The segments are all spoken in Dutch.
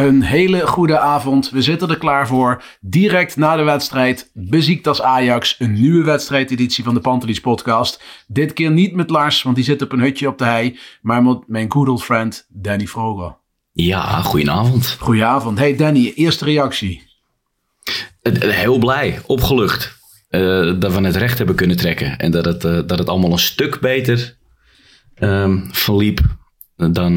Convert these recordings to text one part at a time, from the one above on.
Een hele goede avond. We zitten er klaar voor. Direct na de wedstrijd. Beziekt Ajax. Een nieuwe wedstrijdeditie van de Pantelis podcast. Dit keer niet met Lars, want die zit op een hutje op de hei. Maar met mijn good old friend Danny Vroger. Ja, goedenavond. Goedenavond. Hey Danny, eerste reactie. Eh, eh, Heel blij, opgelucht. eh, dat we het recht hebben kunnen trekken. En dat het, dat het allemaal een stuk beter ehm, verliep dan,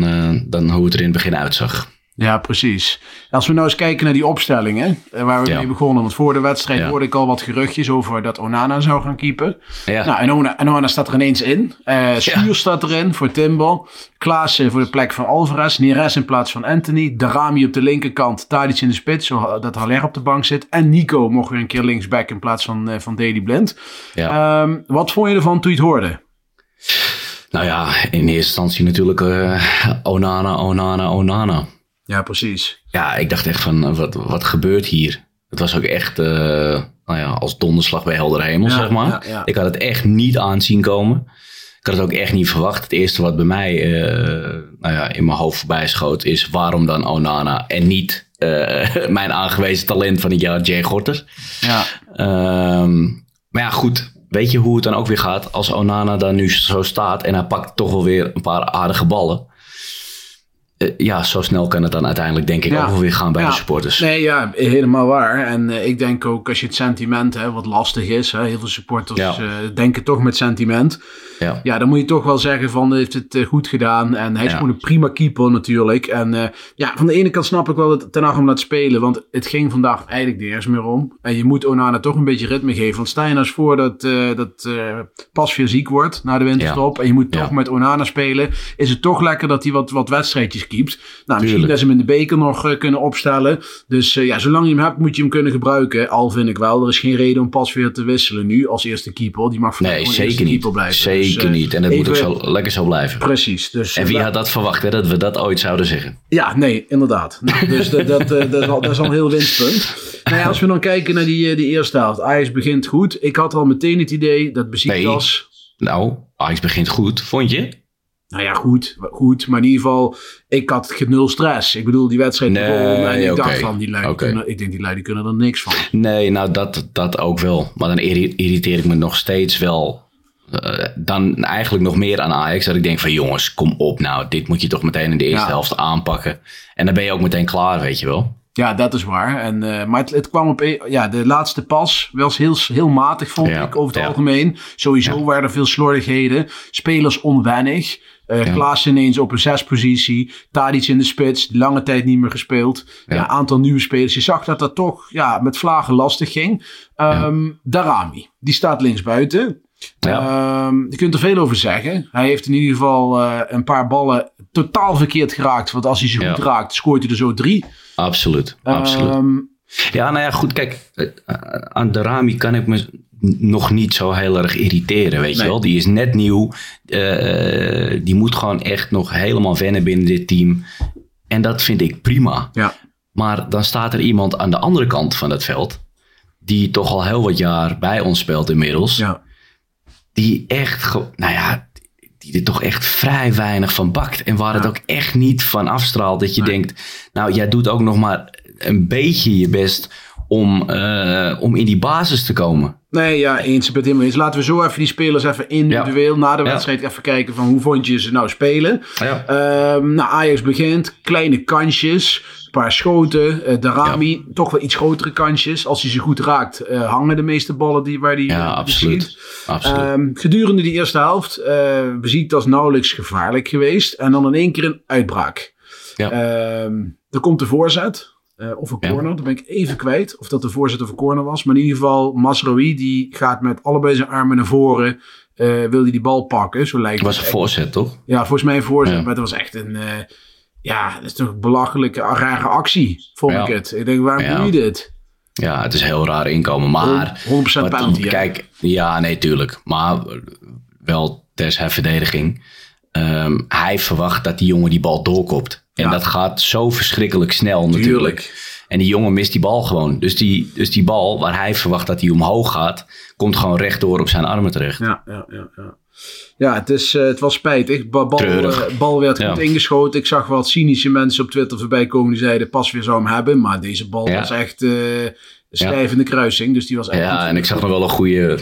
dan hoe het er in het begin uitzag. Ja, precies. Als we nou eens kijken naar die opstellingen, waar we Ja. mee begonnen. Want voor de wedstrijd Ja. hoorde ik al wat geruchtjes over dat Onana zou gaan keepen. Ja. Nou, en Ona- en Onana staat er ineens in. Eh Schuur staat erin voor Timber. Klaassen voor de plek van Alvarez. Neres in plaats van Anthony. Darami op de linkerkant. Tadic in de spits, zodat Haller op de bank zit. En Nico mocht weer een keer linksback in plaats van, eh, van Daley Blind. Ehm, wat vond je ervan toen je het hoorde? Nou ja, in eerste instantie natuurlijk eh, Onana, Onana, Onana. Ja, precies. Ja, ik dacht echt van, eh, wat, wat gebeurt hier? Het was ook echt, eh, nou ja, als donderslag bij helder hemel, Ja, zeg maar. ja, ja. Ik had het echt niet aanzien komen. Ik had het ook echt niet verwacht. Het eerste wat bij mij eh, nou ja, in mijn hoofd voorbij schoot is... waarom dan Onana en niet mijn aangewezen talent van het jaar, Jay Gorter? Ja. Ehm, maar ja, goed. Weet je hoe het dan ook weer gaat als Onana dan nu zo staat... en hij pakt toch wel weer een paar aardige ballen... Eh, ja, zo snel kan het dan uiteindelijk denk ik Ja. ook weer gaan bij Ja. de supporters. Nee, ja, helemaal waar. En eh, ik denk ook als je het sentiment, hè, wat lastig is, hè, heel veel supporters Ja. eh, denken toch met sentiment. Ja. Ja, dan moet je toch wel zeggen van, heeft het goed gedaan. En hij is gewoon een prima keeper natuurlijk. En ja, van de ene kant snap ik wel dat Ten Hag hem laat spelen, want het ging vandaag eigenlijk nergens meer om. En je moet Onana toch een beetje ritme geven. Want sta je nou eens voor dat, dat pas weer ziek wordt na de winterstop. En je moet toch met Onana spelen. Is het toch lekker dat hij wat, wat wedstrijdjes keept. Nou, misschien dat ze hem in de beker nog eh, kunnen opstellen. Dus eh, ja, zolang je hem hebt, moet je hem kunnen gebruiken. Al vind ik wel, er is geen reden om pas weer te wisselen nu als eerste keeper. Die mag Nee, zeker eerste niet. keeper blijven. Zeker Dus, eh, niet. En dat moet ook zo, lekker zo blijven. Precies. Dus, En wie had dat verwacht, hè, dat we dat ooit zouden zeggen? Ja, nee, inderdaad. Nou, dus dat, dat, dat, is al, dat is al een heel winstpunt. Nou ja, als we dan kijken naar die, die eerste helft. Ajax begint goed. Ik had al meteen het idee dat Besiktas... Nou, Ajax begint goed, vond je? Nou ja, goed, goed. Maar in ieder geval, ik had nul stress. Ik bedoel, die wedstrijd Nee, begon en ik dacht van, die Oké. kunnen, ik denk die lui die kunnen er niks van. Nee, nou dat, dat ook wel. Maar dan irri- irriteer ik me nog steeds wel. eh, dan eigenlijk nog meer aan Ajax. Dat ik denk van jongens, kom op nou. Dit moet je toch meteen in de eerste Ja. helft aanpakken. En dan ben je ook meteen klaar, weet je wel. Ja, dat is waar. En, eh, maar het, het kwam op... een- Ja, de laatste pas was heel, heel matig, vond Ja, ik, over het ja. algemeen. Sowieso waren er veel slordigheden. Spelers onwennig. Eh Ja. Klaas ineens op een zespositie. Tadic in de spits. Lange tijd niet meer gespeeld. Ja. Aantal nieuwe spelers. Je zag dat dat toch ja, met vlagen lastig ging. Ehm Darami, die staat linksbuiten. Ja. Ehm, je kunt er veel over zeggen. Hij heeft in ieder geval eh, een paar ballen totaal verkeerd geraakt. Want als hij ze Ja. goed raakt, scoort hij er zo drie. Absoluut, absoluut. Ehm, Ja, nou ja, goed, kijk, eh, aan de Rami kan ik me nog niet zo heel erg irriteren, weet Nee. je wel. Die is net nieuw, Eh, die moet gewoon echt nog helemaal wennen binnen dit team. En dat vind ik prima. ja. Maar dan staat er iemand aan de andere kant van het veld, die toch al heel wat jaar bij ons speelt inmiddels. Ja. Die echt, nou ja, die er toch echt vrij weinig van bakt. En waar het ook echt niet van afstraalt dat je denkt, nou jij doet ook nog maar een beetje je best om, eh, om in die basis te komen. Nee, ja, eens. Ik ben het helemaal eens. Laten we zo even die spelers even individueel na de Ja. wedstrijd even kijken van hoe vond je ze nou spelen. Ja. Ehm nou, Ajax begint, kleine kansjes, paar schoten. eh Darami, toch wel iets grotere kansjes. Als hij ze goed raakt, eh, hangen de meeste ballen die, waar hij Ja, eh, die absoluut. Ehm, gedurende die eerste helft, eh Beziekt als nauwelijks gevaarlijk geweest. En dan in één keer een uitbraak. Ja. Ehm, er komt de voorzet. of een Ja. corner, dat ben ik even kwijt. Of dat de voorzet of een corner was. Maar in ieder geval, Masrowi die gaat met allebei zijn armen naar voren. wil hij die bal pakken, zo lijkt Het was een voorzet, toch? Ja, volgens mij een voorzet. Ja. Maar het was echt een... ja, dat is toch een belachelijke, rare actie, vond Ja. ik het. Ik denk, waarom Ja. doe je dit? Ja, het is heel raar inkomen. Maar 100% wat- penalty, hè? Kijk, ja, nee, tuurlijk. Maar wel ter zijn verdediging. Ehm, hij verwacht dat die jongen die bal doorkopt. En Ja. dat gaat zo verschrikkelijk snel natuurlijk. Tuurlijk. En die jongen mist die bal gewoon. Dus die, dus die bal waar hij verwacht dat hij omhoog gaat, komt gewoon rechtdoor op zijn armen terecht. Ja, ja, ja. Ja, ja het, is, eh, het was spijtig. Ba- Bal, eh, bal werd Ja. goed ingeschoten. Ik zag wat cynische mensen op Twitter voorbij komen die zeiden pas weer zou hem hebben. Maar deze bal Ja. was echt eh stijf in de kruising. Dus die was echt Ja, en ik zag nog wel een goede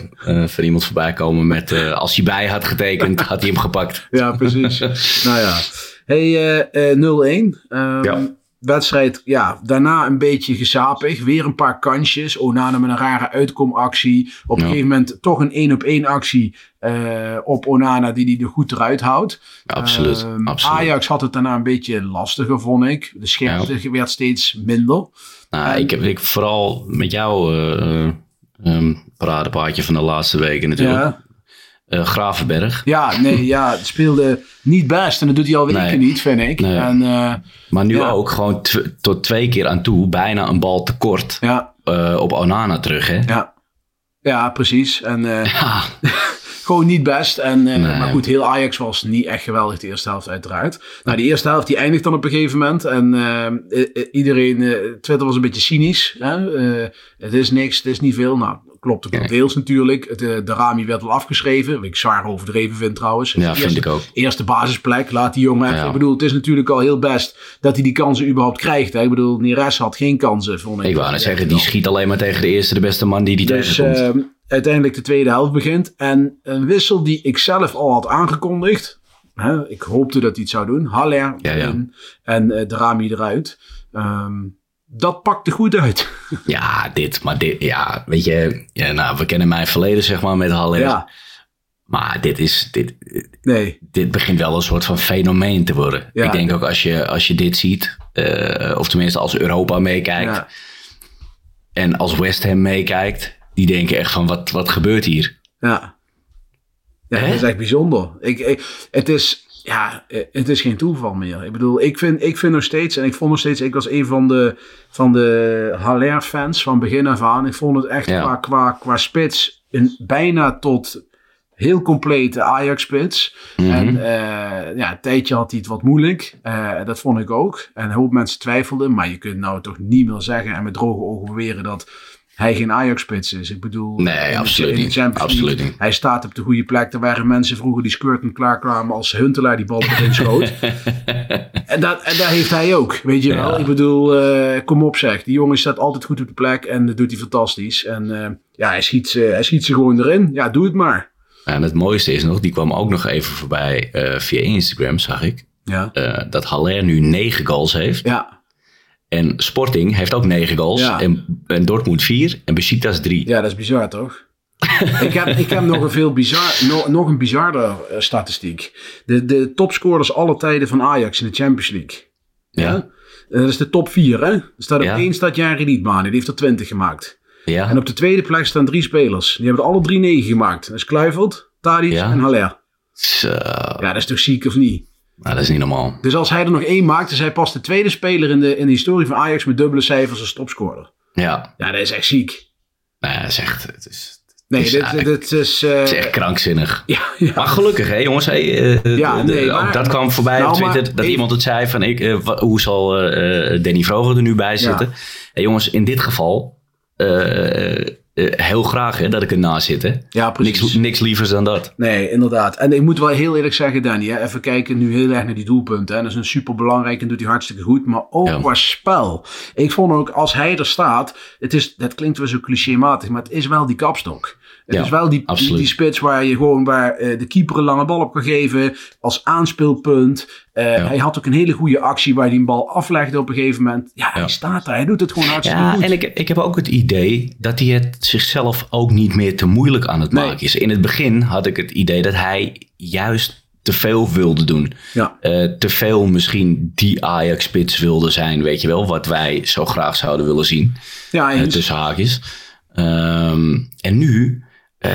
van iemand voorbij komen met als hij bij had getekend, had hij hem gepakt. Ja, precies. nou ja. Hey, eh, eh, 0-1. Ehm, Ja. Wedstrijd, ja, daarna een beetje gezapig. Weer een paar kansjes. Onana met een rare uitkomactie. Op een Ja. gegeven moment toch een één op één actie eh, op Onana die die er goed eruit houdt. Absoluut, Ehm, absoluut. Ajax had het daarna een beetje lastiger, vond ik. De scherpte werd steeds minder. Nou, ik heb ik, vooral met jou ehm paradepaardje van de laatste weken natuurlijk. Ja, Eh, Gravenberg. ja, nee, ja, het speelde niet best. En dat doet hij al weken Nee. niet, vind ik. Nee. En eh, Maar nu Ja. ook gewoon tot twee keer aan toe bijna een bal tekort ja, eh, op Onana terug. Hè? ja. Ja, precies. En Ja, gewoon niet best. En, Nee. Maar goed, heel Ajax was niet echt geweldig de eerste helft uiteraard. Nou, die eerste helft die eindigt dan op een gegeven moment. En iedereen, eh, Twitter was een beetje cynisch. Hè? Het is niks, het is niet veel. Nou, klopt Nee. deels natuurlijk. Het, eh, de Rami werd wel afgeschreven. Wat ik zwaar overdreven vind trouwens. ja vind Eerste- ik ook. Eerste basisplek, laat die jongen. Ja. Ik bedoel, het is natuurlijk al heel best dat hij die kansen überhaupt krijgt. Hè? Ik bedoel, Neres had geen kansen, vond ik. Ik wou net zeggen, die schiet alleen maar tegen de eerste, de beste man die die Dus tegenkomt. ehm, uiteindelijk de tweede helft begint. En een wissel die ik zelf al had aangekondigd. Hè, ik hoopte dat hij het zou doen. Haller Ja, ja. en eh Drami eruit. Ehm, dat pakte goed uit. Ja, dit, maar dit, ja, weet je, ja, nou, we kennen mijn verleden zeg maar met Haller. ja, Maar dit is, dit, nee. dit begint wel een soort van fenomeen te worden. Ja. Ik denk ook als je, als je dit ziet, eh, of tenminste als Europa meekijkt Ja, en als West Ham meekijkt, die denken echt van wat, wat gebeurt hier? ja. ja Hè? dat is echt bijzonder. Ik, ik, het, is, ja, eh, het is geen toeval meer. Ik bedoel, ik vind, ik vind nog steeds, en ik vond nog steeds, ik was een van de, van de Haller-fans van begin af aan. Ik vond het echt Ja. qua, qua, qua spits een bijna tot heel complete Ajax-spits. Mhm. En eh, ja, een tijdje had hij het wat moeilijk. Eh, dat vond ik ook. En een hoop mensen twijfelden. Maar je kunt nou toch niet meer zeggen en met droge ogen beweren dat hij geen Ajax-spits is. Ik bedoel, Nee, absoluut de niet. Champions League, Absoluut niet. Hij staat op de goede plek. Er waren mensen vroeger die squirten klaar kwamen als Huntelaar die bal erin schoot. en, dat, en dat heeft hij ook, weet je wel. Ik bedoel, eh, kom op zeg. Die jongen staat altijd goed op de plek en dat doet hij fantastisch. En eh, ja, hij schiet, ze, hij schiet ze gewoon erin. Ja, doe het maar. En het mooiste is nog, die kwam ook nog even voorbij eh, via Instagram, zag ik. Ja, dat Haller nu negen goals heeft. ja, En Sporting heeft ook negen goals. Ja. En, en Dortmund vier. En Besiktas drie. ja dat is bizar toch? ik, heb, ik heb nog een veel bizar, nog, nog een bizarder eh, statistiek. De, de topscorers alle tijden van Ajax in de Champions League. Ja. Eh, Dat is de top 4, hè? Er staat op Ja. één staat Jari Rietmanen, die heeft er 20 gemaakt. Ja. En op de tweede plek staan drie spelers. Die hebben er alle drie negen gemaakt. Dat is Kluivert, Tadic en Haller. Zo. Ja, dat is toch ziek of niet? Nou, dat is niet normaal. Dus als hij er nog één maakt, is hij pas de tweede speler in de, in de historie van Ajax met dubbele cijfers als topscorer. Ja. Ja, dat is echt ziek. Nou, ja, dat is echt, het is, Nee, is dit, dit is... eh, het is echt krankzinnig. ja, ja. Maar gelukkig, hè, jongens. Hey, eh, Ja, nee, ook maar- dat kwam voorbij Nou, op Twitter. maar Dat even- iemand het zei van, ik, eh, hoe zal Danny Vroger er nu bij zitten? Hey, jongens, in dit geval heel graag hè, dat ik ernaast zit. Hè? Ja, precies. Niks, niks lievers dan dat. Nee, inderdaad. En ik moet wel heel eerlijk zeggen, Danny, hè, even kijken nu heel erg naar die doelpunten. Hè. Dat is een super belangrijk en doet hij hartstikke goed. Maar ook Ja. qua spel. Ik vond ook, als hij er staat, het is, dat klinkt wel zo clichématig, maar het is wel die kapstok. Het Ja, is wel die, die, spits waar je gewoon waar, eh, de keeper een lange bal op kan geven als aanspeelpunt. Eh, Hij had ook een hele goede actie waar hij een bal aflegde op een gegeven moment. Ja, hij staat daar. Hij doet het gewoon hartstikke Ja, goed. en ik, ik heb ook het idee dat hij het zichzelf ook niet meer te moeilijk aan het Nee. maken is. In het begin had ik het idee dat hij juist te veel wilde doen. Ja. Eh, te veel misschien die Ajax-spits wilde zijn, weet je wel. Wat wij zo graag zouden willen zien. Ja, eens. tussen haakjes. Ehm, en nu, eh,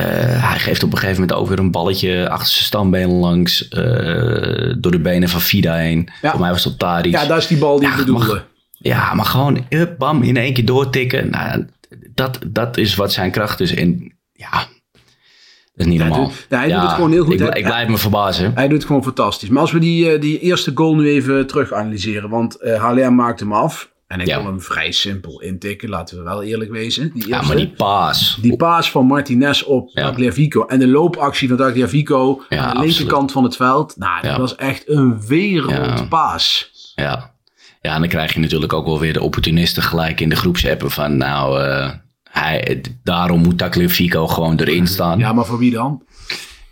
hij geeft op een gegeven moment ook weer een balletje achter zijn stambeen langs. eh, door de benen van Vida heen. Ja. Voor mij was het op Tadic. ja, dat is die bal die ik Ja, bedoelde. Ja, maar gewoon up, bam, in één keer doortikken. Nou, dat, dat is wat zijn kracht is. En ja, dat is niet normaal. doet- hij doet het gewoon heel goed, Ik, blijf me verbazen. Hij doet het gewoon fantastisch. Maar als we die, eh, die eerste goal nu even terug analyseren. Want eh Haller maakt hem af. En ik Ja. wil hem vrij simpel intikken. Laten we wel eerlijk wezen. Die, Ja, maar die paas. Die paas van Martinez op Ja. Tagliafico. En de loopactie van Tagliafico Ja, aan de absoluut. linkerkant van het veld. Nou, dat was echt een wereldpaas. Ja. ja, en dan krijg je natuurlijk ook wel weer de opportunisten gelijk in de groepsappen van... Nou, eh, hij, daarom moet Tagliafico gewoon erin staan. Ja, maar voor wie dan?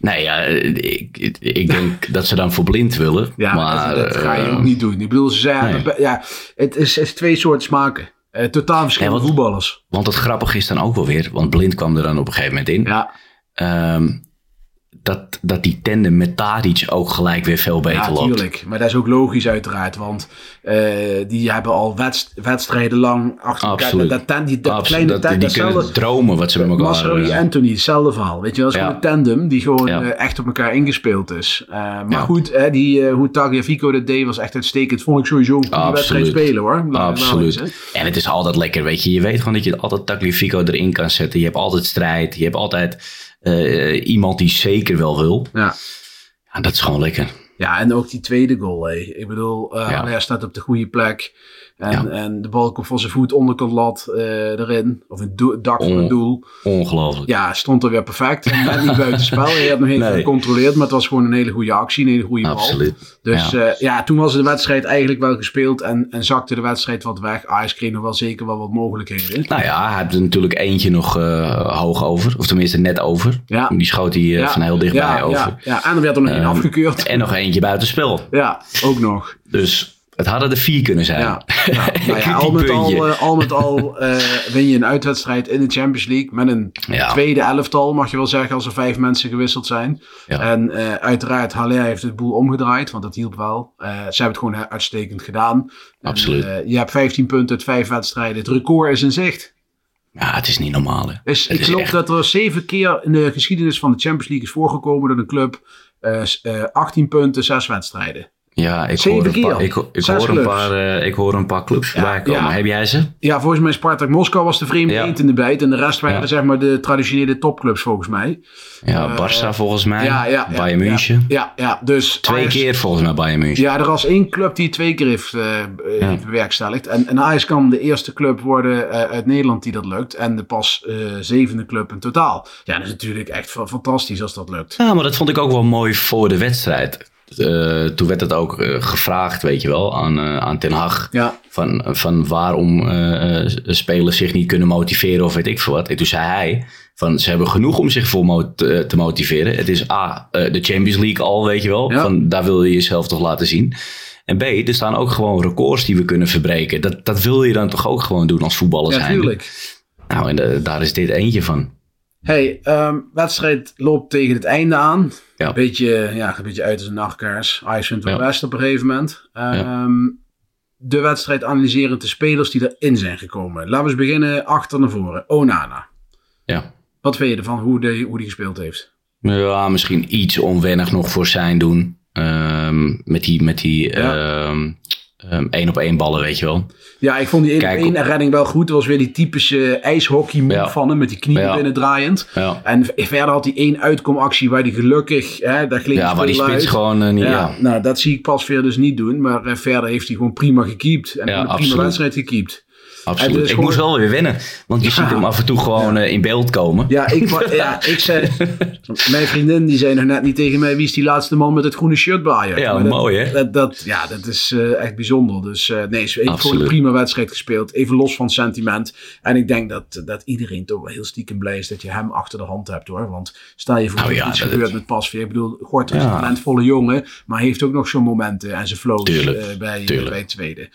Nee, ja, ik, ik, denk dat ze dan voor blind willen. Ja, maar dat, dat ga je eh, ook niet doen. Ik bedoel, ze zeggen, nee. ja, het is, het is twee soorten smaken. Eh, totaal verschillende voetballers. Want het grappige is dan ook wel weer, want Blind kwam er dan op een gegeven moment in. Ja, Ehm, dat, dat die tandem met Tadic ook gelijk weer veel beter Ja, loopt. natuurlijk. Maar dat is ook logisch uiteraard. Want eh, die hebben al wedst- wedstrijden lang achter elkaar. Absoluut. Dat, dat, die, dat Absoluut. kleine Dat- tand, die kunnen dromen wat ze met elkaar... Masraoui eh, Anthony, hetzelfde verhaal. Weet je wel, dat is Ja. gewoon een tandem die gewoon Ja. eh, echt op elkaar ingespeeld is. Maar goed, hè, die, hoe Tagliafico dat deed was echt uitstekend. Vond ik sowieso een goede wedstrijd spelen hoor. Absoluut. eens. En het is altijd lekker, weet je. Je weet gewoon dat je altijd Tagliafico erin kan zetten. Je hebt altijd strijd. Je hebt altijd eh, iemand die zeker wel wil. Ja. Ja, dat is gewoon lekker. ja, en ook die tweede goal. Hé. Ik bedoel, eh Ja. hij staat op de goede plek. En, Ja. en de bal komt van zijn voet onderkant lat eh, erin. Of het do- dak van het doel. Ongelooflijk. Ja, stond er weer perfect. Net niet buiten spel. Je hebt nog even Nee. gecontroleerd, maar het was gewoon een hele goede actie, een hele goede bal. Absoluut. Dus Ja. ja. ja, toen was de wedstrijd eigenlijk wel gespeeld en, en zakte de wedstrijd wat weg. Ajax kreeg nog wel zeker wel wat mogelijkheden. Nou ja, hij heeft er natuurlijk eentje nog eh, hoog over. Of tenminste net over. Ja. Die schoot hij eh, van heel dichtbij over. Ja, ja, en er werd er nog één Ehm, afgekeurd. En nog eentje buitenspel. Ja, ook nog. Dus het hadden er vier kunnen zijn. Ja, ja. Nou ja, al, met al, eh, al met al eh, win je een uitwedstrijd in de Champions League met een Ja. tweede elftal, mag je wel zeggen, als er vijf mensen gewisseld zijn. En eh, uiteraard, Haller heeft het boel omgedraaid, want dat hielp wel. Ze hebben het gewoon uitstekend gedaan. Absoluut. je hebt 15 punten uit vijf wedstrijden. Het record is in zicht. Ja, het is niet normaal. Hè. Dus Het ik geloof echt- dat er zeven keer in de geschiedenis van de Champions League is voorgekomen dat een club eh, s- eh, 18 punten, zes wedstrijden. Ja, ik hoor, een paar, ik, hoor een clubs. paar, eh, ik hoor een paar clubs voorbij komen. ja. Heb jij ze? Ja, volgens mij Spartak Moskou was de vreemde Ja. eend in de bijt. En de rest waren Ja. zeg maar de traditionele topclubs volgens mij. Ja, Barça volgens mij. Eh, Ja, ja. ja, Bayern ja. München. Ja, ja, dus Twee Ajax- keer volgens mij Bayern München. Ja, er was één club die twee keer heeft, eh, eh, bewerkstelligd. En, en Ajax kan de eerste club worden eh, uit Nederland die dat lukt. En de pas eh, zevende club in totaal. Ja, dat is natuurlijk echt fa- fantastisch als dat lukt. Ja, maar dat vond ik ook wel mooi voor de wedstrijd. Eh, toen werd het ook eh, gevraagd, weet je wel, aan, eh, aan Ten Hag. Ja. Van, van waarom spelers zich niet kunnen motiveren of weet ik veel wat. En toen zei hij, van ze hebben genoeg om zich voor te, motiveren. Het is A, eh, de Champions League al, weet je wel. Ja. Van, daar wil je jezelf toch laten zien. En B, er staan ook gewoon records die we kunnen verbreken. Dat, dat wil je dan toch ook gewoon doen als voetballer Ja, zijn. tuurlijk. Nou, en daar is dit eentje van. Hey, ehm, wedstrijd loopt tegen het einde aan. Ja. Een beetje, ja, een beetje uit als een nachtkaars. Ajax vindt wel best op een gegeven moment. Ehm, De wedstrijd analyseren de spelers die erin zijn gekomen. Laten we eens beginnen achter naar voren. Onana. Ja. Wat vind je ervan, hoe die, hoe die gespeeld heeft? Ja, misschien iets onwennig nog voor zijn doen. Ehm, met die, met die Ja. Ehm, één op één ballen, weet je wel. Ja, ik vond die Kijk, 1 redding wel goed. Dat was weer die typische ijshockey move Ja. van hem. Met die knieën Ja. binnendraaiend. Ja, En verder had hij één uitkomactie waar hij gelukkig... Hè, daar klinkt ja maar die spits gewoon eh, niet... Ja, Ja. nou dat zie ik pas weer dus niet doen. Maar eh, verder heeft hij gewoon prima gekiept. En een prima absoluut. wedstrijd gekiept. Absoluut. Dus ik gewoon- moest wel weer winnen. Want je ziet hem af en toe gewoon eh, in beeld komen. Ja, ik, ja, ik zei... Mijn vriendin die zei nog net niet tegen mij... Wie is die laatste man met het groene shirt bij? Ja, Maar dat- mooi, hè? Dat, dat, ja, dat is eh, echt bijzonder. Dus eh, nee, ze heeft gewoon een prima wedstrijd gespeeld. Even los van sentiment. En ik denk dat, dat iedereen toch wel heel stiekem blij is... dat je hem achter de hand hebt, hoor. Want stel je voor Nou dat ja, iets dat- gebeurt met Pasveer. Ik bedoel, Gort is een talentvolle jongen... maar heeft ook nog zo'n momenten en zijn flows Tuurlijk, bij, tuurlijk. bij het tweede.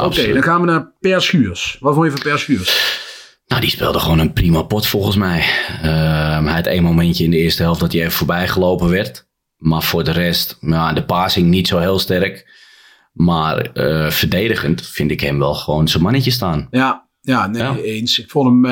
Oké, dan gaan we naar Per Schuurs. Wat vond je van Per Schuurs? Nou, die speelde gewoon een prima pot volgens mij. Ehm, hij had één momentje in de eerste helft dat hij even voorbij gelopen werd. Maar voor de rest, ja, de passing niet zo heel sterk. Maar eh, verdedigend vind ik hem wel gewoon zijn mannetje staan. Ja, ja, nee, Ja. eens. Ik vond hem.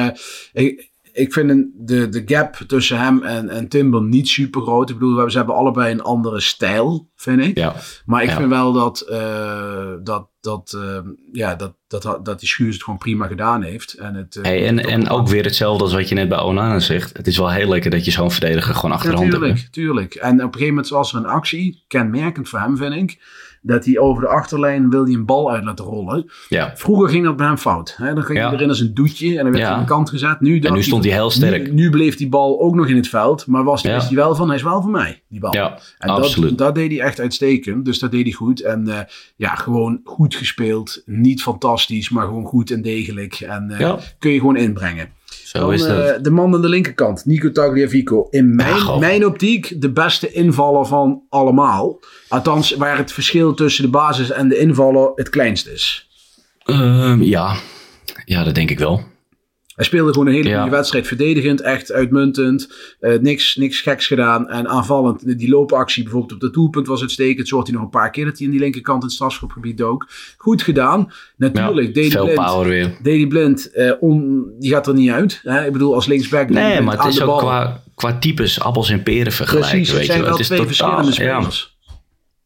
eh, ik, ik vind een- de, de gap tussen hem en, en Timber niet super groot. Ik bedoel, we- ze hebben allebei een andere stijl, vind ik. Ja, Maar ik Ja. vind wel dat, eh, dat, dat, eh, ja, dat, dat, dat die Schuurs het gewoon prima gedaan heeft. En, het, eh, hey, en, en ook weer hetzelfde als wat je net bij Onana zegt. Het is wel heel lekker dat je zo'n verdediger gewoon achter de hand hebt. Tuurlijk, tuurlijk. En op een gegeven moment was er een actie, kenmerkend voor hem vind ik, dat hij over de achterlijn wil hij een bal uit laten rollen. Ja, Vroeger ging dat bij hem fout. Hè? Dan ging Ja. hij erin als een doetje en dan werd hij aan de kant gezet. Nu, nu stond hij heel sterk. Nu, nu bleef die bal ook nog in het veld, maar was, wist hij wel van, hij is wel van mij, die bal. ja En absoluut. Dat, dat deed hij echt uitstekend. Dus dat deed hij goed. En eh, ja, gewoon goed gespeeld. Niet fantastisch, maar gewoon goed en degelijk. En eh, Ja. kun je gewoon inbrengen. Zo Dan, is dat. eh, de man aan de linkerkant, Nico Tagliafico. In mijn, mijn optiek de beste invaller van allemaal. Althans, waar het verschil tussen de basis en de invaller het kleinst is. Ehm, ja. ja, dat denk ik wel. Hij speelde gewoon een hele Ja. goede wedstrijd. Verdedigend, echt uitmuntend. Eh, niks, niks geks gedaan. En aanvallend, die loopactie bijvoorbeeld op de doelpunt was uitstekend. Zo had hij nog een paar keer dat hij in die linkerkant in het strafschopgebied dook. Goed gedaan. Natuurlijk, Ja, veel Blind. power weer. Deli Blind, eh, on, die gaat er niet uit. Hè? Ik bedoel, als linksback. Nee, maar het is ook qua, qua types appels en peren vergelijken. Precies, het weet zijn je wel Het is twee totaal- verschillende ja. spelers.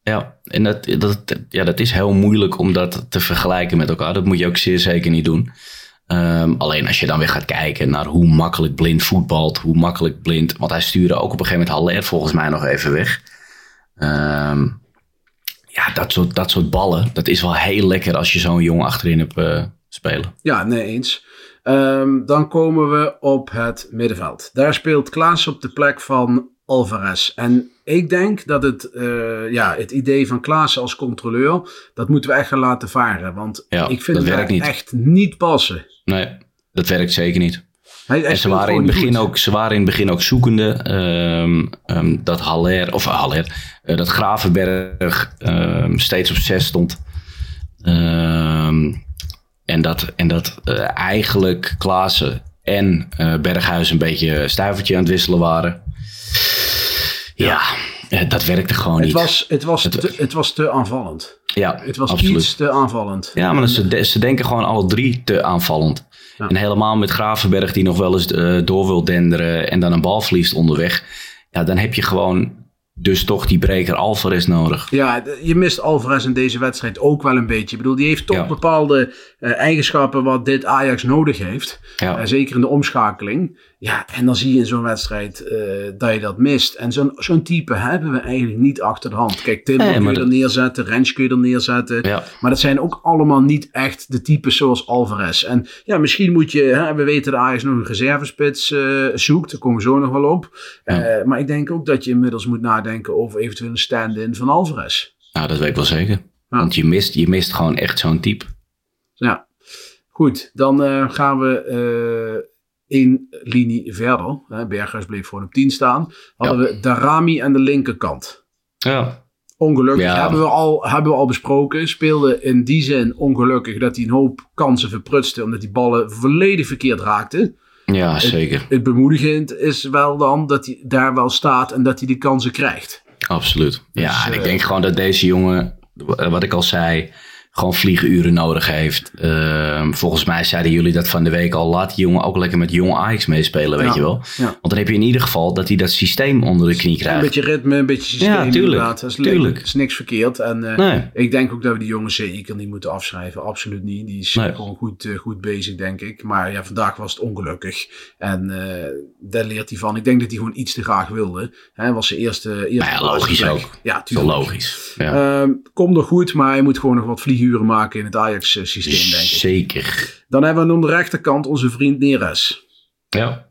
Ja, en dat, dat, ja, dat is heel moeilijk om dat te vergelijken met elkaar. Dat moet je ook zeer zeker niet doen. Ehm, alleen als je dan weer gaat kijken naar hoe makkelijk blind voetbalt, hoe makkelijk blind. Want hij stuurde ook op een gegeven moment Haller volgens mij nog even weg. Ehm, ja, dat soort, dat soort ballen, dat is wel heel lekker als je zo'n jongen achterin hebt eh, spelen. Ja, nee eens. Ehm, dan komen we op het middenveld. Daar speelt Klaas op de plek van Alvarez. En ik denk dat het, eh, ja, het idee van Klaas als controleur, dat moeten we echt gaan laten varen. Want Ja, ik vind dat het niet. echt niet passen. Nee, dat werkt zeker niet. Hij, hij En ze waren, in het begin goed. ook, ze waren in het begin ook zoekende ehm, ehm, dat Haller, of eh, Haller, eh, dat Gravenberg ehm, steeds op 6 stond. En dat, en dat eigenlijk Klaassen en Berghuis een beetje stuivertje aan het wisselen waren. Ja, eh, dat werkte gewoon Het niet. was, het, was Het- te, het was te aanvallend. ja, Het was absoluut. iets te aanvallend. Ja, maar ze, ze denken gewoon alle drie te aanvallend. Ja. En helemaal met Gravenberg die nog wel eens eh, door wil denderen en dan een bal verliest onderweg. Ja, dan heb je gewoon dus toch die breker Alvarez nodig. Ja, je mist Alvarez in deze wedstrijd ook wel een beetje. Ik bedoel, die heeft toch Ja. bepaalde eigenschappen wat dit Ajax nodig heeft. Ja. Eh, zeker in de omschakeling. Ja, en dan zie je in zo'n wedstrijd eh, dat je dat mist. En zo'n zo'n type hebben we eigenlijk niet achter de hand. Kijk, Timber Nee, kun je er neerzetten, Rens kun je er neerzetten. Ja. Maar dat zijn ook allemaal niet echt de types zoals Alvarez. En ja, misschien moet je, hè, we weten dat Ajax nog een reservespits eh, zoekt. Daar komen we zo nog wel op. Ja. Eh, maar ik denk ook dat je inmiddels moet nadenken over eventueel een stand-in van Alvarez. Nou, dat weet ik wel zeker. Want je mist, je mist gewoon echt zo'n type. Goed. Dan eh, gaan we eh één linie verder. Hè, Berghuis bleef gewoon op 10 staan. Hadden we Darami aan de linkerkant. Ja. Ongelukkig Ja. hebben, we al, hebben we al besproken. Speelde in die zin ongelukkig dat hij een hoop kansen verprutste. Omdat die ballen volledig verkeerd raakten. Ja, zeker. Het bemoedigend is wel dan dat hij daar wel staat en dat hij die kansen krijgt. Absoluut. Ja, Dus, en ik eh, denk gewoon dat deze jongen, wat ik al zei, gewoon vliegenuren nodig heeft. Ehm, volgens mij zeiden jullie dat van de week al. Laat die jongen ook lekker met jong Ajax meespelen, weet Ja, je wel. ja. Want dan heb je in ieder geval dat hij dat systeem onder de knie Een krijgt. beetje ritme, een beetje systeem Ja, tuurlijk, inderdaad. Dat is, tuurlijk. Is niks verkeerd. En eh, Nee. ik denk ook dat we die jongen zeker niet moeten afschrijven. Absoluut niet. Die is Nee. gewoon goed, eh, goed bezig, denk ik. Maar ja, vandaag was het ongelukkig. En eh, daar leert hij van. Ik denk dat hij gewoon iets te graag wilde. Hij was zijn eerste, eerste Nou ja, logisch ook. Ja, Zo tuurlijk. logisch. Ja. Ehm, komt nog goed, maar hij moet gewoon nog wat vlieguren figuren maken in het Ajax-systeem, denk ik. Zeker. Dan hebben we aan de rechterkant onze vriend Neres. Ja.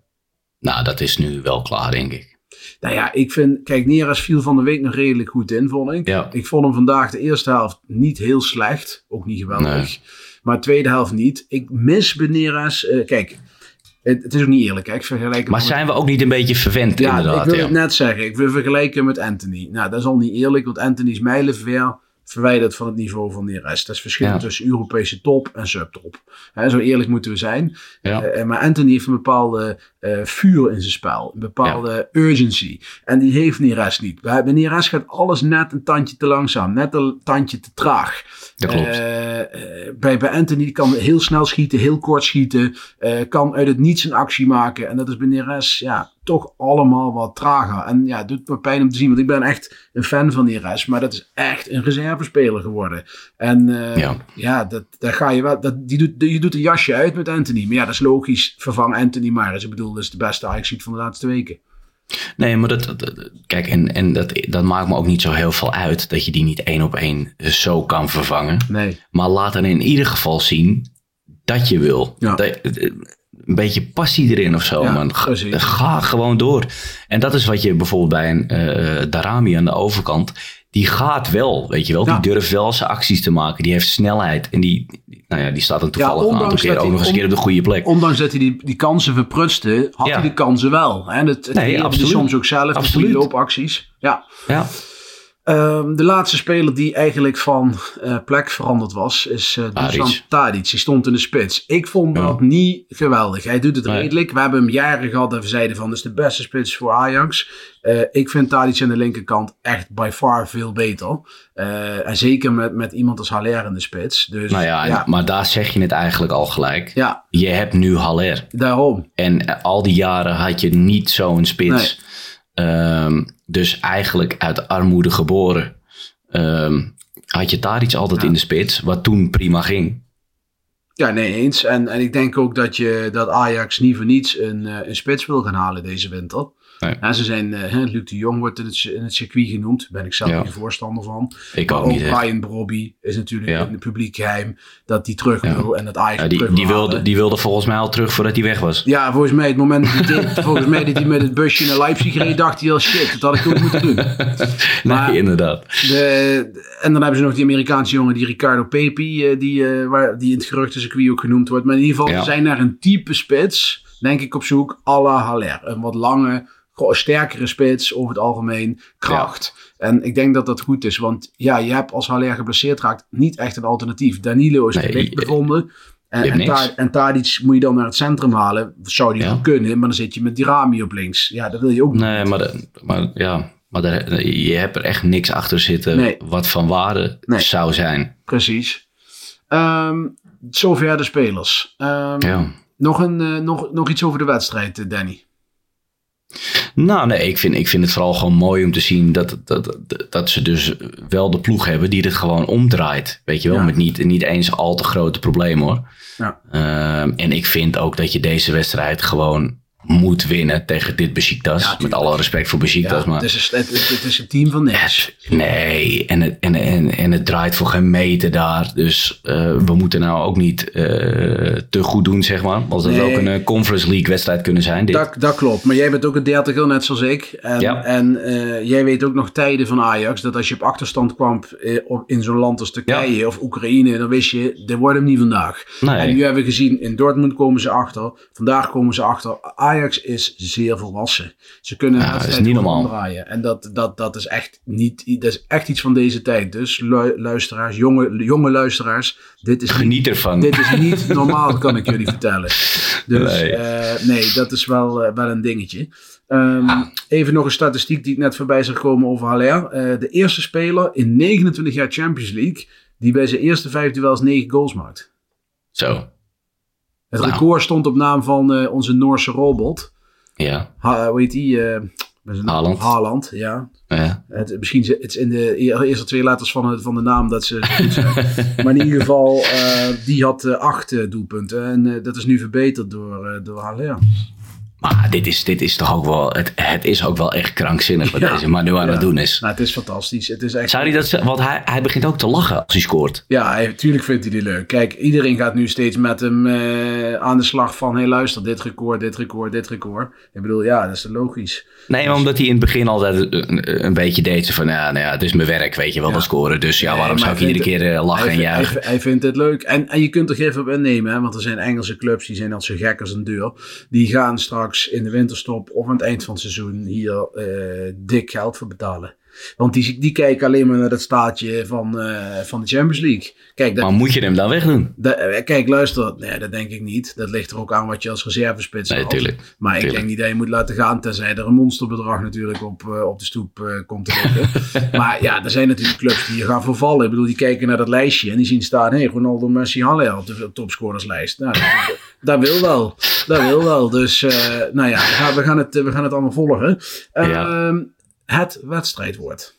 Nou, dat is nu wel klaar, denk ik. Nou ja, ik vind, kijk, Neres viel van de week nog redelijk goed in, vond ik. Ja. Ik vond hem vandaag de eerste helft niet heel slecht. Ook niet geweldig. Nee. Maar de tweede helft niet. Ik mis bij Neres, eh, kijk, het, het is ook niet eerlijk. Hè? Ik vergelijk hem Maar met- zijn we ook niet een beetje verwend, Ja, inderdaad? ik wil ja. het net zeggen. Ik wil vergelijken met Anthony. Nou, dat is al niet eerlijk, want Anthony is mijlenver verwijderd van het niveau van Neres. Dat is verschil Ja. tussen Europese top en subtop. Zo eerlijk moeten we zijn. Ja. Eh, maar Anthony heeft een bepaalde eh, vuur in zijn spel. Een bepaalde urgency. En die heeft Neres niet. Bij Neres gaat alles net een tandje te langzaam. Net een tandje te traag. Dat klopt. Eh, eh, bij, bij Anthony kan heel snel schieten, heel kort schieten. kan uit het niets een actie maken. En dat is bij Neres ja, toch allemaal wat trager. En ja, het doet me pijn om te zien. Want ik ben echt een fan van Neres. Maar dat is echt een reservespeler geworden. En Ja. ja, dat, daar ga je wel. Dat, die doet, je doet een jasje uit met Anthony. Maar ja, dat is logisch. Vervang Anthony maar eens. Ik bedoel, dat is de beste ajax van de laatste weken. Nee, maar dat, kijk, en, en dat, dat maakt me ook niet zo heel veel uit dat je die niet één op één zo kan vervangen. Nee. Maar laat dan in ieder geval zien dat je wil. Ja. Dat- een beetje passie erin of zo, Ja, man. Ga, ga gewoon door. En dat is wat je bijvoorbeeld bij een eh, Darami aan de overkant. Die gaat wel, weet je wel. Ja. Die durft wel zijn acties te maken. Die heeft snelheid. En die, nou ja, die staat dan toevallig een aantal keer ook hij- nog eens een keer op de goede plek. Ondanks dat hij die, die kansen verprutste, had Ja. hij de kansen wel. En het, het Nee, absoluut. soms ook zelf. Absoluut. loopacties. Ja. Ja. Ehm, de laatste speler die eigenlijk van eh, plek veranderd was, is Tadic. Dusan Tadic. Die stond in de spits. Ik vond Ja. dat niet geweldig. Hij doet het Nee. redelijk. We hebben hem jaren gehad dat we zeiden van, dat is de beste spits voor Ajax. Eh, ik vind Tadic aan de linkerkant echt by far veel beter. En zeker met, met iemand als Haller in de spits. Dus Nou ja, en- ja, maar daar zeg je het eigenlijk al gelijk. ja, Je hebt nu Haller. daarom. En al die jaren had je niet zo'n spits. Ehm, dus eigenlijk uit armoede geboren. ehm, had je daar iets altijd in de spits. Wat toen prima ging. Ja, nee, eens. En, en ik denk ook dat, je, dat Ajax niet voor niets een, eh, een spits wil gaan halen deze winter. Nee. Ja, ze zijn, eh, hè, Luc de Jong wordt in het, in het circuit genoemd. Daar ben ik zelf Ja. niet voorstander van. Ik Maar ook ook niet. Brian Brobby is natuurlijk Ja. in het publiek geheim dat die terug wil en dat Ajax die, die, wil wilde, die wilde volgens mij al terug voordat hij weg was. Ja, volgens mij het moment dat hij, volgens mij dat hij met het busje naar Leipzig reed, dacht hij al shit, dat had ik ook moeten doen. Maar- nee, inderdaad. De, en dan hebben ze nog die Amerikaanse jongen, die Ricardo Pepi, eh, die, eh, waar, die in het geruchtencircuit ook genoemd wordt. Maar in ieder geval, ze zijn naar een type spits, denk ik, op zoek à la Haller. Een wat lange, gewoon sterkere spits over het algemeen, kracht. En ik denk dat dat goed is, want ja, je hebt als Haller geblesseerd raakt niet echt een alternatief. Danilo is Nee, bevonden. En, en, niks. Ta- en Tadic moet je dan naar het centrum halen. Zou die Ja. kunnen, maar dan zit je met Dirami op links. Ja, dat wil je ook niet. Nee, maar, de- maar ja. Maar daar- je hebt er echt niks achter zitten Nee. wat van waarde Nee. zou zijn. Precies. Ehm, zover de spelers. Ehm, Ja. nog, een, eh, nog, nog iets over de wedstrijd, eh, Danny. Nou, nee, ik vind, ik vind het vooral gewoon mooi om te zien dat, dat, dat, ze dus wel de ploeg hebben die dit gewoon omdraait. Weet je wel, Ja. met niet, niet eens al te grote problemen hoor. Ja. Ehm, en ik vind ook dat je deze wedstrijd gewoon moet winnen tegen dit Besiktas. Ja, met alle respect voor Besiktas. Ja, maar het, is een, het, is een team van niks. Nee, en het, en, en, en het draait voor geen meter daar. Dus eh, we moeten nou ook niet eh, te goed doen, zeg maar. Als Nee. ook een eh, Conference League wedstrijd kunnen zijn. Dit. Dat, dat klopt. Maar jij bent ook een dertiger, net zoals ik. En, Ja. en jij weet ook nog tijden van Ajax. Dat als je op achterstand kwam op, in zo'n land als Turkije of Oekraïne. Dan wist je, dit wordt hem niet vandaag. Nee. En nu hebben we gezien, in Dortmund komen ze achter. Vandaag komen ze achter. Ajax is zeer volwassen. Ze kunnen Ja, dat is niet normaal. omdraaien. En dat, dat, dat is echt niet, dat is echt iets van deze tijd. Dus lu- luisteraars, jonge, jonge luisteraars. Dit is niet Geniet ervan. dit is niet normaal, kan ik jullie vertellen. Dus Nee. nee, nee dat is wel, eh, wel een dingetje. Ehm, even nog een statistiek die ik net voorbij zag komen over Haller. Eh, de eerste speler in 29 jaar Champions League die bij zijn eerste vijf duels 9 goals maakt. Zo, Het Nou. record stond op naam van eh, onze Noorse robot. ja. Ha, hoe heet die? eh? Haaland. Haaland, ja. ja. Het, misschien is het in de eerste twee letters van, het- van de naam dat ze maar in ieder geval, eh, die had eh, acht doelpunten. En dat is nu verbeterd door, door Haller. Maar dit is, dit is toch ook wel, het, het is ook wel echt krankzinnig wat Ja. deze man nu aan Ja. het doen is. Nou, het is fantastisch. Het is echt... Zou hij dat, want hij, hij begint ook te lachen als hij scoort. Ja, hij, tuurlijk vindt hij die leuk. Kijk, iedereen gaat nu steeds met hem eh, aan de slag van... hé, hey, luister, dit record, dit record, dit record. Ik bedoel, ja, dat is logisch. Nee, maar omdat hij in het begin altijd een, een beetje deed. Van ja, nou ja, het is mijn werk, weet je wel, dat scoren. Dus ja, waarom Nee, zou ik iedere keer eh, lachen hij, en juichen? Hij, hij vindt het leuk. En, en je kunt er even op innemen, hè, want er zijn Engelse clubs die zijn al zo gek als een deur. Die gaan straks in de winterstop of aan het eind van het seizoen hier eh, dik geld voor betalen. Want die, die kijken alleen maar naar het staatje van, eh, van de Champions League. Kijk, dat, Maar moet je hem dan wegdoen? da- eh, kijk, luister, nee, dat denk ik niet. Dat ligt er ook aan wat je als reservespits Nee, tuurlijk. Maar ik denk niet dat je moet laten gaan, tenzij er een monsterbedrag natuurlijk op, eh, op de stoep komt te liggen. maar ja, er zijn natuurlijk clubs die gaan vervallen. Ik bedoel, die kijken naar dat lijstje en die zien staan, hé, hey, Ronaldo, Messi, Halle op de topscorerslijst. Nou, dat, dat wil wel. Dat wil wel. Dus, nou ja, we gaan, we gaan, het, we gaan het allemaal volgen. Ehm, Het wedstrijdwoord.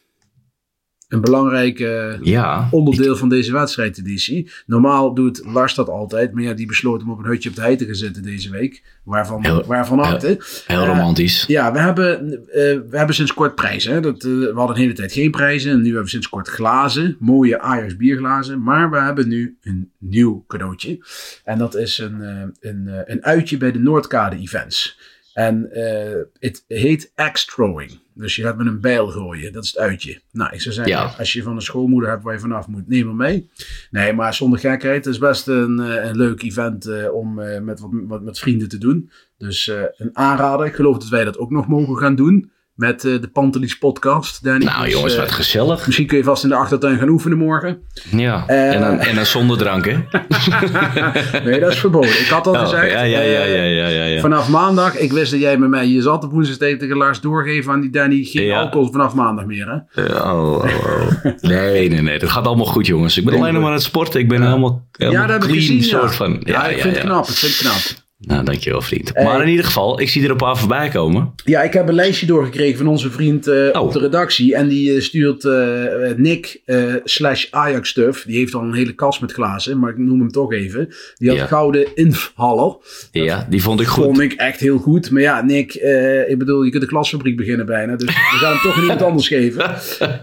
Een belangrijk eh, Ja. onderdeel van deze wedstrijdeditie. Normaal doet Lars dat altijd, maar ja, die besloot om op een hutje op de hei te gaan zitten deze week. Waarvan, Heel- waarvan harte. Heel Eh, romantisch. Ja, we hebben, eh, we hebben sinds kort prijzen. Hè. Dat, we hadden een hele tijd geen prijzen. En nu hebben we sinds kort glazen. Mooie Ajax bierglazen. Maar we hebben nu een nieuw cadeautje. En dat is een, een, een uitje bij de Noordkade Events. En eh, het heet axe throwing. Dus je gaat met een bijl gooien. Dat is het uitje. Nou, ik zou zeggen, Ja. als je van een schoolmoeder hebt waar je vanaf moet, neem hem mee. Nee, maar zonder gekheid. Het is best een, eh, een leuk event eh, om met, wat, wat met vrienden te doen. Dus een aanrader. Ik geloof dat wij dat ook nog mogen gaan doen. Met eh, de Pantelis podcast. Danny. Nou Dus, jongens, eh, wat gezellig. Misschien kun je vast in de achtertuin gaan oefenen morgen. Ja, eh, en, dan, en dan zonder drank, hè? nee, dat is verboden. Ik had al Oh, gezegd. ja, ja, ja, ja, ja, ja. Vanaf maandag, ik wist dat jij met mij hier zat op woensdag tegen Lars doorgeven aan die Danny. Geen Ja. alcohol vanaf maandag meer, hè? Oh, oh, oh. Nee, nee, nee. Dat gaat allemaal goed, jongens. Ik ben alleen nog maar aan het sporten. Ik ben helemaal, helemaal ja, dat heb ik clean gezien. ja. soort van. Ja, ik vind het knap. Ik vind het knap. Nou, dankjewel, vriend. Hey. Maar in ieder geval, ik zie er een paar voorbij komen. Ja, ik heb een lijstje doorgekregen van onze vriend eh, Oh. op de redactie. En die eh, stuurt eh, Nick eh, slash Ajax stuff. Die heeft al een hele kast met glazen, maar ik noem hem toch even. Die had Ja. gouden inhaller. Ja, die vond ik goed. Vond ik echt heel goed. Maar ja, Nick, eh, ik bedoel, je kunt de klasfabriek beginnen bijna. Dus we gaan hem toch aan iemand anders geven.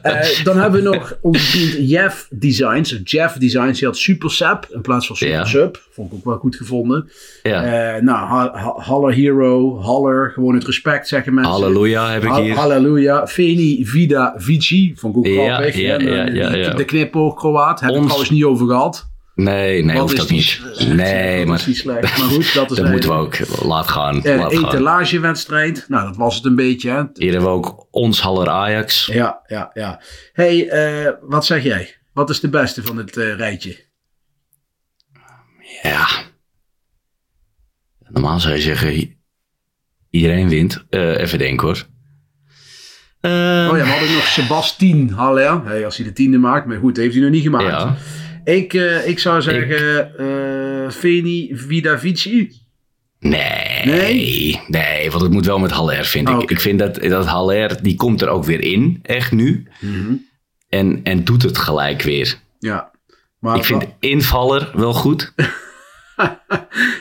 Eh, dan hebben we nog onze vriend Jeff Designs. Jeff Designs, die had Super Sap in plaats van Super Ja. Sub. Vond ik ook wel goed gevonden. Ja. Eh, nou, ha- ha- Haller Hero, Haller, gewoon het respect zeggen mensen. Halleluja heb ik Ha- hier. Halleluja. Veni Vida Vici. Vond ik ook Ja, grappig. ja, hè? ja, De- ja, knipoog Kroaat. Heb ik Ons- trouwens niet over gehad. Nee, nee, hoeft is ook niet. slecht? Nee, maar is slecht. Maar goed, dat is dat moeten we ook. Laat gaan. Een etalagewedstrijd. Nou, dat was het een beetje. Hè? Hier hebben we ook ons Haller Ajax. Ja, ja, ja. hey, eh, wat zeg jij? Wat is de beste van het eh, rijtje? Ja. Normaal zou je zeggen, iedereen wint. Eh, even denken hoor. Eh, Oh ja, we hadden nog Sebastien Haller. Hey, als hij de tiende maakt. Maar goed, heeft hij nog niet gemaakt. ja. Ik, eh, ik zou zeggen eh Veni Vidavici. Nee, Nee? nee, want het moet wel met Haller, vind Oh, ik. oké. Ik vind dat, dat Haller, die komt er ook weer in, echt nu. Mhm. En, en doet het gelijk weer. Ja. Maar Ik vind invaller wel goed.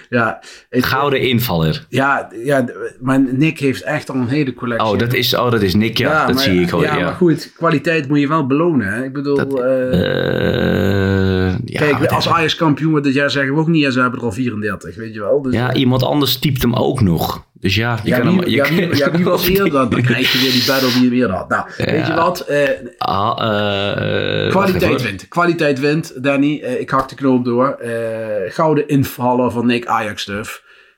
ja, het, Gouden invaller. ja, ja, maar Nick heeft echt al een hele collectie. Oh, dat is, oh, dat is Nick, ja. dat maar- zie ik hoor. Ja, Ja, maar goed, kwaliteit moet je wel belonen. Hè? Ik bedoel, Dat- eh, Eh, ja, kijk, als Ajax kampioen wordt dit jaar zeggen we ook niet, en ze hebben er al 34, weet je wel. Dus, ja, iemand anders typt hem ook nog. Dus ja, je ja, kan wie, hem... Je ja, wie, ja, wie was eerder? Dan, dan krijg je weer die battle die je weer had. Nou, weet je wat? Eh, Ah, eh, eh, kwaliteit wint. Kwaliteit wint, Danny. Eh, ik hak de knoop door. Eh, gouden invallen van Nick Ajax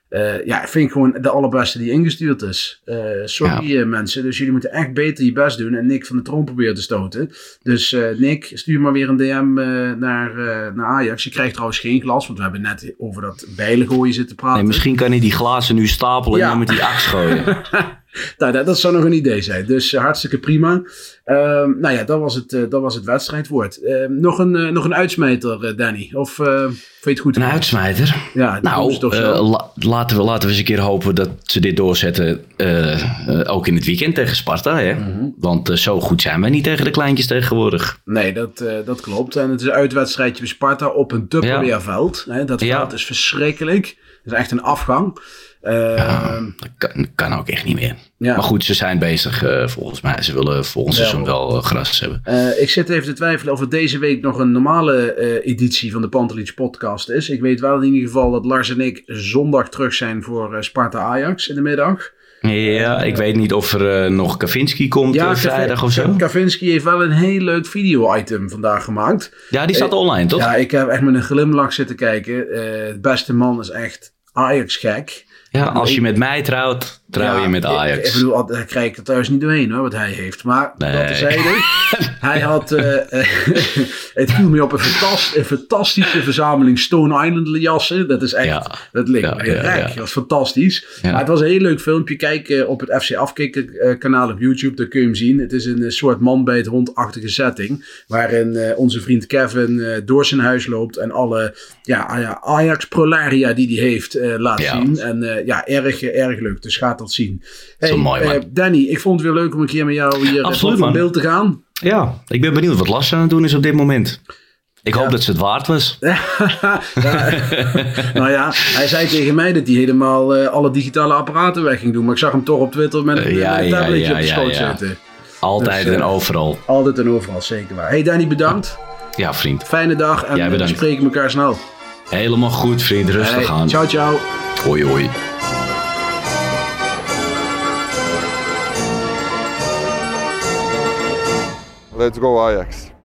Eh, ja, ik vind gewoon de allerbeste die ingestuurd is. Eh, sorry eh, mensen, dus jullie moeten echt beter je best doen en Nick van de troon proberen te stoten. Dus Nick, stuur maar weer een DM naar, naar Ajax. Je krijgt trouwens geen glas, want we hebben net over dat bijlen gooien zitten praten. Nee, misschien kan hij die glazen nu stapelen Ja. en dan met die aks gooien. Nou, dat, dat zou nog een idee zijn. Dus eh, hartstikke prima. Ehm, nou ja, dat was het, eh, dat was het wedstrijdwoord. Ehm, nog, een, eh, nog een uitsmijter, Danny? Of eh vind je het goed? Een uitsmijter. Ja, Nou, la- laten, we, laten we eens een keer hopen dat ze dit doorzetten. ook in het weekend tegen Sparta. Hè? Mhm. Want zo goed zijn wij niet tegen de kleintjes tegenwoordig. Nee, dat, dat klopt. En het is een uitwedstrijdje bij Sparta op een Tupperware-veld. Hè, Dat Ja. veld is verschrikkelijk. Is echt een afgang. Uh, dat kan, kan, ook echt niet meer. Ja. Maar goed, ze zijn bezig uh, volgens mij. Ze willen volgend seizoen wel uh, gras hebben. Uh, ik zit even te twijfelen of het deze week nog een normale editie van de Pantelich podcast is. Ik weet wel in ieder geval dat Lars en ik zondag terug zijn voor Sparta Ajax in de middag. Ja, ik weet niet of er nog Kavinski komt vrijdag of zo. Kavinski heeft wel een heel leuk video-item vandaag gemaakt. Ja, die staat online, toch? Ja, ik heb echt met een glimlach zitten kijken. het beste man is echt Ajax-gek. Ja, als je met mij trouwt, je met Ajax. Ik, ik bedoel, daar krijg ik er thuis niet doorheen hoor, wat hij heeft. Maar nee. dat terzijde. hij had, uh, het viel me op een, fantast, een, fantastische verzameling Stone Island jassen. Dat is echt, ja. dat ligt ja, ja, rijk. Dat was fantastisch. Maar het was een heel leuk filmpje. Kijk uh, op het FC Afkikken kanaal op YouTube, daar kun je hem zien. Het is een soort man bij het hondachtige setting. Waarin onze vriend Kevin door zijn huis loopt en alle ja, Ajax Prolaria die hij heeft laat zien. En ja, erg, erg leuk. Dus gaat zien. Hey, Zo mooi, man. Danny, ik vond het weer leuk om een keer met jou hier Absoluut, van beeld te gaan. Ja, ik ben benieuwd wat Lars aan het doen is op dit moment. Ik hoop dat ze het waard was. ja, nou ja, hij zei tegen mij dat hij helemaal uh, alle digitale apparaten weg ging doen. Maar ik zag hem toch op Twitter met, uh, ja, een tabletje op de schoot zitten. Altijd dus, uh, en overal. Altijd en overal, zeker waar. Hey Danny, bedankt. Ja, vriend. Fijne dag en we spreken elkaar snel. Helemaal goed, vriend. Rustig hey, aan. Ciao, ciao. Hoi, hoi. Let's go Ajax.